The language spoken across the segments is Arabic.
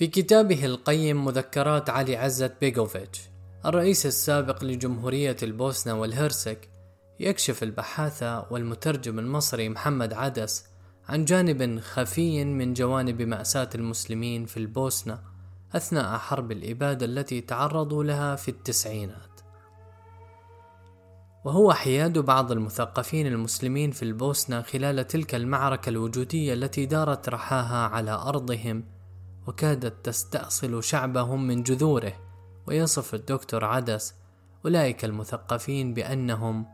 في كتابه القيم مذكرات علي عزت بيغوفيتش الرئيس السابق لجمهورية البوسنة والهرسك يكشف البحاثة والمترجم المصري محمد عدس عن جانب خفي من جوانب مأساة المسلمين في البوسنة أثناء حرب الإبادة التي تعرضوا لها في التسعينات. وهو حياد بعض المثقفين المسلمين في البوسنة خلال تلك المعركة الوجودية التي دارت رحاها على أرضهم وكادت تستأصل شعبهم من جذوره ويصف الدكتور عدس أولئك المثقفين بأنهم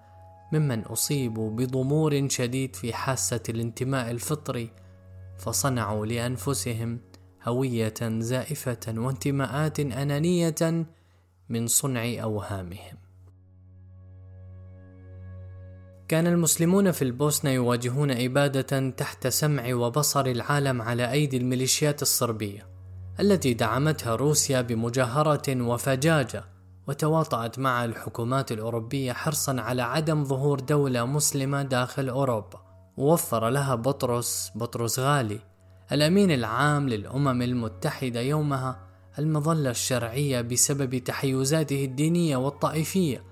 ممن أصيبوا بضمور شديد في حاسة الانتماء الفطري فصنعوا لأنفسهم هوية زائفة وانتماءات أنانية من صنع أوهامهم. كان المسلمون في البوسنة يواجهون إبادة تحت سمع وبصر العالم على أيدي الميليشيات الصربية التي دعمتها روسيا بمجاهرة وفجاجة وتواطأت مع الحكومات الأوروبية حرصا على عدم ظهور دولة مسلمة داخل أوروبا. ووفر لها بطرس بطرس غالي الأمين العام للأمم المتحدة يومها المظلة الشرعية بسبب تحيزاته الدينية والطائفية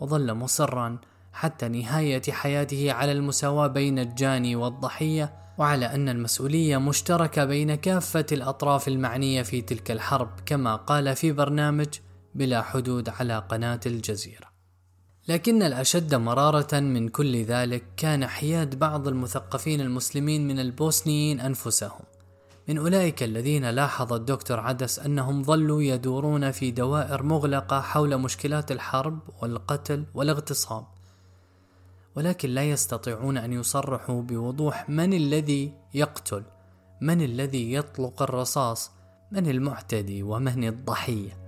وظل مصرا حتى نهاية حياته على المساواة بين الجاني والضحية وعلى أن المسؤولية مشتركة بين كافة الأطراف المعنية في تلك الحرب كما قال في برنامج بلا حدود على قناة الجزيرة. لكن الأشد مرارة من كل ذلك كان حياد بعض المثقفين المسلمين من البوسنيين أنفسهم، من أولئك الذين لاحظ الدكتور عدس أنهم ظلوا يدورون في دوائر مغلقة حول مشكلات الحرب والقتل والاغتصاب، ولكن لا يستطيعون أن يصرحوا بوضوح من الذي يقتل، من الذي يطلق الرصاص، من المعتدي ومن الضحية.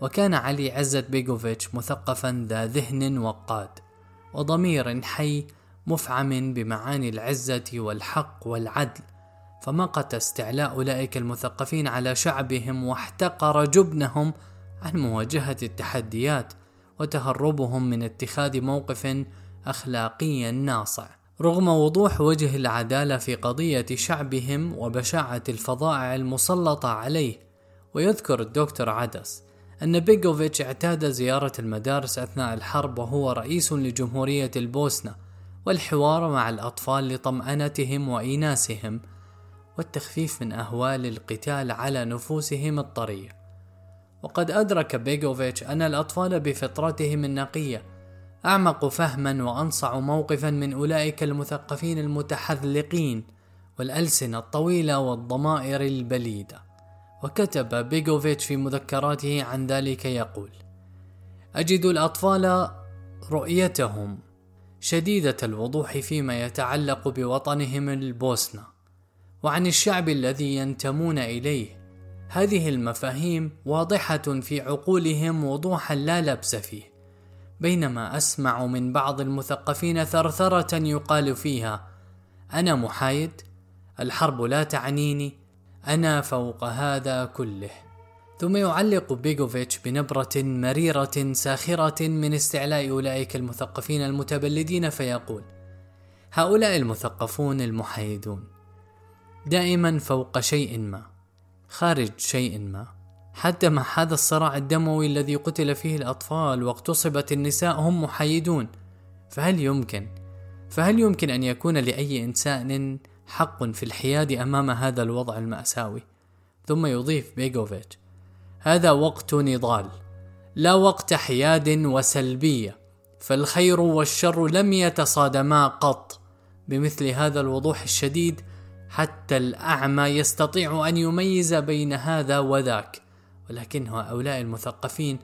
وكان علي عزت بيغوفيتش مثقفا ذا ذهن وقاد وضمير حي مفعم بمعاني العزة والحق والعدل فمقت استعلاء أولئك المثقفين على شعبهم واحتقر جبنهم عن مواجهة التحديات وتهربهم من اتخاذ موقف أخلاقي ناصع. رغم وضوح وجه العدالة في قضية شعبهم وبشاعة الفظائع المسلطة عليه ويذكر الدكتور عدس أن بيغوفيتش اعتاد زيارة المدارس أثناء الحرب وهو رئيس لجمهورية البوسنة والحوار مع الأطفال لطمأنتهم وإيناسهم والتخفيف من أهوال القتال على نفوسهم الطرية وقد أدرك بيغوفيتش أن الأطفال بفطرتهم النقية أعمق فهما وأنصع موقفا من أولئك المثقفين المتحذلقين والألسنة الطويلة والضمائر البليدة. وكتب بيغوفيتش في مذكراته عن ذلك يقول أجد الأطفال رؤيتهم شديدة الوضوح فيما يتعلق بوطنهم البوسنة وعن الشعب الذي ينتمون إليه. هذه المفاهيم واضحة في عقولهم وضوحا لا لبس فيه. بينما أسمع من بعض المثقفين ثرثرة يقال فيها أنا محايد الحرب لا تعنيني أنا فوق هذا كله. ثم يعلق بيغوفيتش بنبرة مريرة ساخرة من استعلاء أولئك المثقفين المتبلدين فيقول: هؤلاء المثقفون المحايدون دائما فوق شيء ما، خارج شيء ما، حتى مع هذا الصراع الدموي الذي قتل فيه الأطفال واغتصبت النساء هم محايدون، فهل يمكن؟ فهل يمكن أن يكون لأي إنسان حق في الحياد أمام هذا الوضع المأساوي؟ ثم يضيف بيغوفيتش هذا وقت نضال لا وقت حياد وسلبية فالخير والشر لم يتصادما قط. بمثل هذا الوضوح الشديد حتى الأعمى يستطيع أن يميز بين هذا وذاك. ولكن هؤلاء المثقفين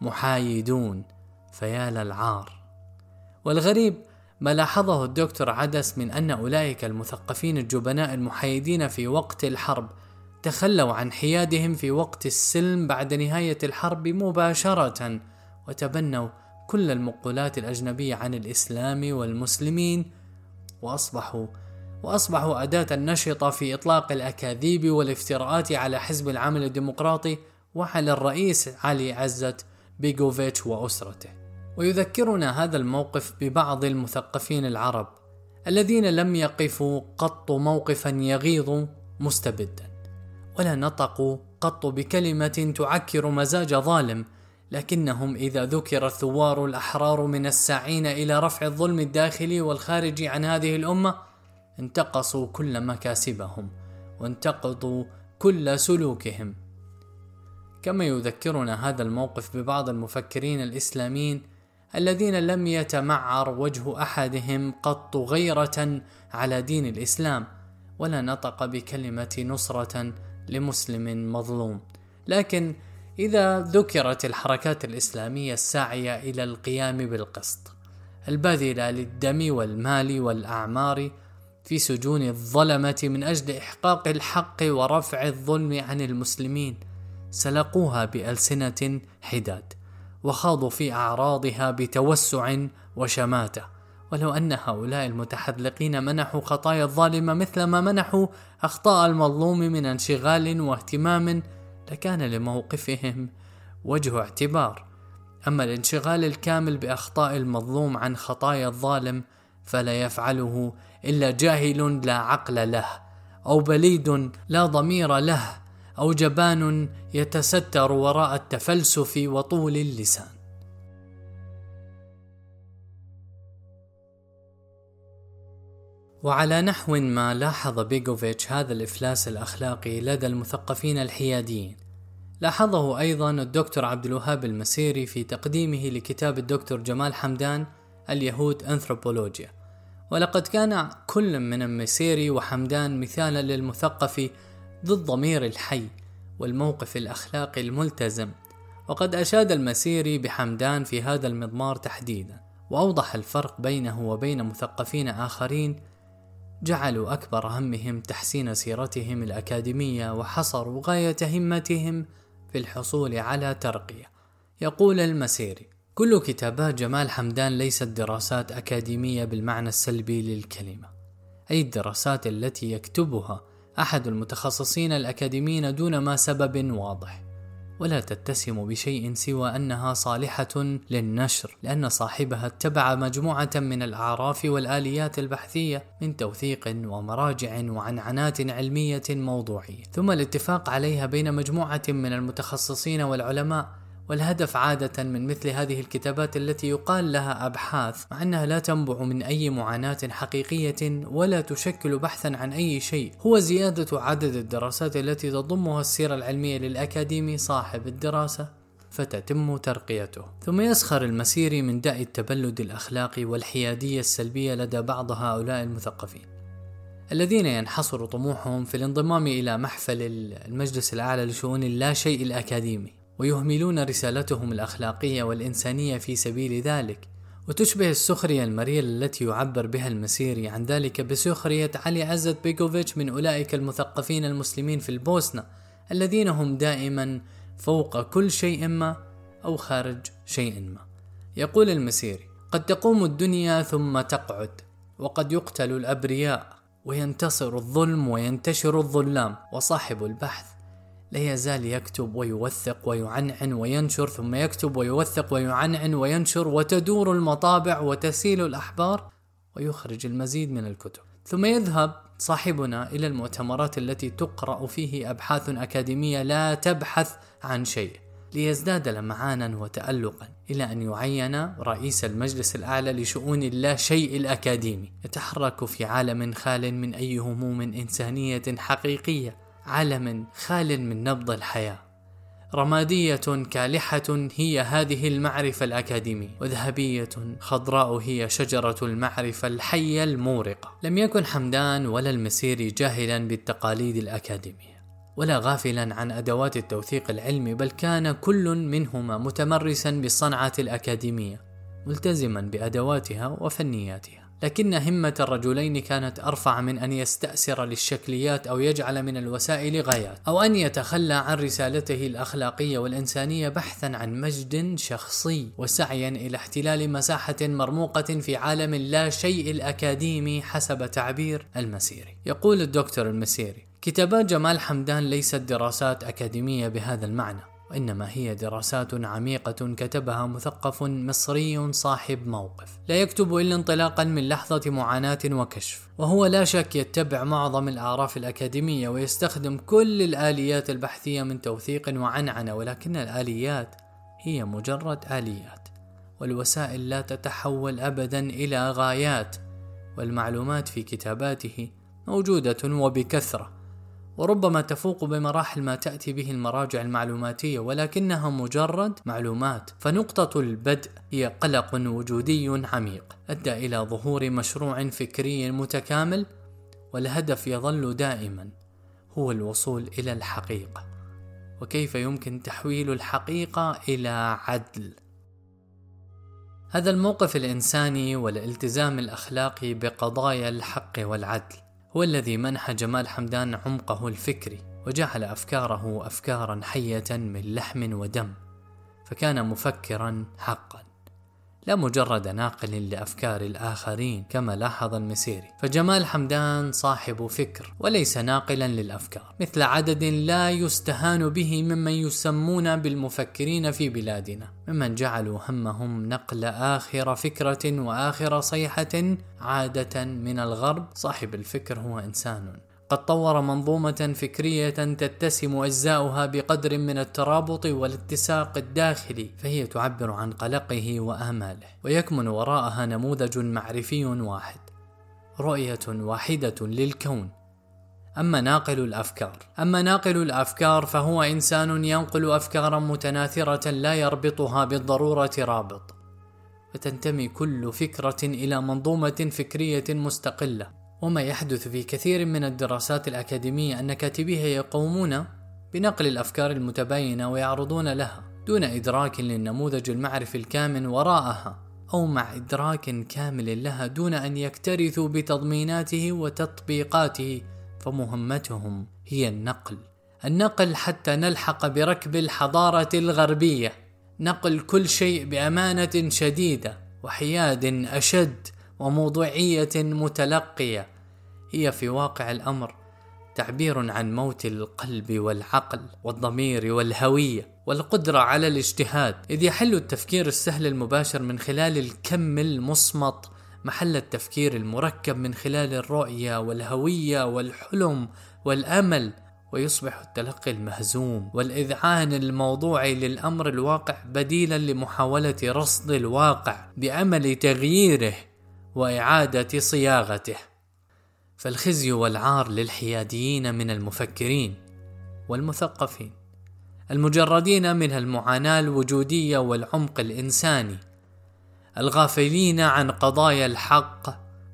محايدون فيا للعار. والغريب ما لاحظه الدكتور عدس من أن أولئك المثقفين الجبناء المحايدين في وقت الحرب تخلوا عن حيادهم في وقت السلم بعد نهاية الحرب مباشرة وتبنوا كل المقولات الأجنبية عن الإسلام والمسلمين وأصبحوا وأصبحوا أداة نشطة في إطلاق الأكاذيب والافتراءات على حزب العمل الديمقراطي وعلى الرئيس علي عزت بيغوفيتش وأسرته. ويذكرنا هذا الموقف ببعض المثقفين العرب الذين لم يقفوا قط موقفا يغيظ مستبدا. ولا نطقوا قط بكلمة تعكر مزاج ظالم لكنهم إذا ذكر الثوار الأحرار من الساعين إلى رفع الظلم الداخلي والخارجي عن هذه الأمة انتقصوا كل مكاسبهم وانتقضوا كل سلوكهم. كما يذكرنا هذا الموقف ببعض المفكرين الإسلاميين الذين لم يتمعر وجه أحدهم قط غيرة على دين الإسلام ولا نطق بكلمة نصرة لمسلم مظلوم. لكن إذا ذكرت الحركات الإسلامية الساعية إلى القيام بالقسط الباذلة للدم والمال والأعمار في سجون الظلمة من أجل إحقاق الحق ورفع الظلم عن المسلمين سلقوها بألسنة حداد وخاضوا في أعراضها بتوسع وشماتة. ولو أن هؤلاء المتحذلقين منحوا خطايا الظالم مثل ما منحوا أخطاء المظلوم من انشغال واهتمام لكان لموقفهم وجه اعتبار. أما الانشغال الكامل بأخطاء المظلوم عن خطايا الظالم فلا يفعله إلا جاهل لا عقل له أو بليد لا ضمير له. أو جبان يتستر وراء التفلسف وطول اللسان. وعلى نحو ما لاحظ بيغوفيتش هذا الإفلاس الأخلاقي لدى المثقفين الحياديين. لاحظه أيضا الدكتور عبد الوهاب المسيري في تقديمه لكتاب الدكتور جمال حمدان اليهود أنثروبولوجيا. ولقد كان كل من المسيري وحمدان مثالا للمثقف ذو الضمير الحي والموقف الأخلاقي الملتزم. وقد أشاد المسيري بحمدان في هذا المضمار تحديدا وأوضح الفرق بينه وبين مثقفين آخرين جعلوا أكبر همهم تحسين سيرتهم الأكاديمية وحصروا غاية همتهم في الحصول على ترقية. يقول المسيري كل كتابات جمال حمدان ليست دراسات أكاديمية بالمعنى السلبي للكلمة أي الدراسات التي يكتبها أحد المتخصصين الأكاديميين دون ما سبب واضح. ولا تتسم بشيء سوى أنها صالحة للنشر لأن صاحبها اتبع مجموعة من الأعراف والآليات البحثية من توثيق ومراجع وعنعنات علمية موضوعية. ثم الاتفاق عليها بين مجموعة من المتخصصين والعلماء والهدف عادة من مثل هذه الكتابات التي يقال لها أبحاث مع أنها لا تنبع من أي معاناة حقيقية ولا تشكل بحثا عن أي شيء. هو زيادة عدد الدراسات التي تضمها السيرة العلمية للأكاديمي صاحب الدراسة فتتم ترقيته. ثم يسخر المسيري من داء التبلد الأخلاقي والحيادية السلبية لدى بعض هؤلاء المثقفين. الذين ينحصر طموحهم في الانضمام إلى محفل المجلس الأعلى لشؤون اللا شيء الأكاديمي. ويهملون رسالتهم الأخلاقية والإنسانية في سبيل ذلك وتشبه السخرية المريرة التي يعبر بها المسيري عن ذلك بسخرية علي عزت بيكوفيتش من أولئك المثقفين المسلمين في البوسنة الذين هم دائما فوق كل شيء ما أو خارج شيء ما. يقول المسيري قد تقوم الدنيا ثم تقعد وقد يقتل الأبرياء وينتصر الظلم وينتشر الظلام وصاحب البحث لا يزال يكتب ويوثق ويعنعن وينشر ثم يكتب ويوثق ويعنعن وينشر وتدور المطابع وتسيل الأحبار ويخرج المزيد من الكتب. ثم يذهب صاحبنا إلى المؤتمرات التي تقرأ فيه أبحاث أكاديمية لا تبحث عن شيء ليزداد لمعانا وتألقا إلى أن يعين رئيس المجلس الأعلى لشؤون اللا شيء الأكاديمي. يتحرك في عالم خال من أي هموم إنسانية حقيقية. علم خال من نبض الحياة. رمادية كالحة هي هذه المعرفة الأكاديمية وذهبية خضراء هي شجرة المعرفة الحية المورقة. لم يكن حمدان ولا المسيري جاهلا بالتقاليد الأكاديمية ولا غافلا عن أدوات التوثيق العلمي بل كان كل منهما متمرسا بالصنعة الأكاديمية ملتزما بأدواتها وفنياتها. لكن همة الرجلين كانت أرفع من أن يستأسر للشكليات أو يجعل من الوسائل غايات أو أن يتخلى عن رسالته الأخلاقية والإنسانية بحثا عن مجد شخصي وسعيا إلى احتلال مساحة مرموقة في عالم لا شيء الأكاديمي حسب تعبير المسيري. يقول الدكتور المسيري كتابات جمال حمدان ليست دراسات أكاديمية بهذا المعنى. وإنما هي دراسات عميقة كتبها مثقف مصري صاحب موقف. لا يكتب إلا انطلاقا من لحظة معاناة وكشف. وهو لا شك يتبع معظم الأعراف الأكاديمية ويستخدم كل الآليات البحثية من توثيق وعنعنة ولكن الآليات هي مجرد آليات. والوسائل لا تتحول أبدا إلى غايات والمعلومات في كتاباته موجودة وبكثرة. وربما تفوق بمراحل ما تأتي به المراجع المعلوماتية ولكنها مجرد معلومات. فنقطة البدء هي قلق وجودي عميق. أدى إلى ظهور مشروع فكري متكامل والهدف يظل دائما هو الوصول إلى الحقيقة. وكيف يمكن تحويل الحقيقة إلى عدل؟ هذا الموقف الإنساني والالتزام الأخلاقي بقضايا الحق والعدل. هو الذي منح جمال حمدان عمقه الفكري وجعل أفكاره افكارا حية من لحم ودم فكان مفكرا حقا. لا مجرد ناقل لأفكار الآخرين كما لاحظ المسيري. فجمال حمدان صاحب فكر وليس ناقلا للأفكار مثل عدد لا يستهان به ممن يسمون بالمفكرين في بلادنا ممن جعلوا همهم نقل آخر فكرة وآخر صيحة عادة من الغرب. صاحب الفكر هو إنسان قد طور منظومة فكرية تتسم أجزاؤها بقدر من الترابط والاتساق الداخلي فهي تعبر عن قلقه وآماله ويكمن وراءها نموذج معرفي واحد رؤية واحدة للكون. أما ناقل الأفكار أما ناقل الأفكار فهو إنسان ينقل أفكارا متناثرة لا يربطها بالضرورة رابط فتنتمي كل فكرة إلى منظومة فكرية مستقلة. وما يحدث في كثير من الدراسات الأكاديمية أن كاتبيها يقومون بنقل الأفكار المتباينة ويعرضون لها دون إدراك للنموذج المعرفي الكامن وراءها أو مع إدراك كامل لها دون أن يكترثوا بتضميناته وتطبيقاته فمهمتهم هي النقل. النقل حتى نلحق بركب الحضارة الغربية. نقل كل شيء بأمانة شديدة وحياد أشد وموضوعية متلقية. هي في واقع الأمر تعبير عن موت القلب والعقل والضمير والهوية والقدرة على الاجتهاد إذ يحل التفكير السهل المباشر من خلال الكم المصمت محل التفكير المركب من خلال الرؤية والهوية والحلم والأمل ويصبح التلقي المهزوم والإذعان الموضوعي للأمر الواقع بديلا لمحاولة رصد الواقع بأمل تغييره. وإعادة صياغته. فالخزي والعار للحياديين من المفكرين والمثقفين المجردين من المعاناة الوجودية والعمق الإنساني الغافلين عن قضايا الحق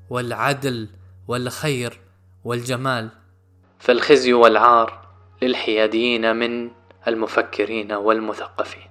والعدل والخير والجمال. فالخزي والعار للحياديين من المفكرين والمثقفين.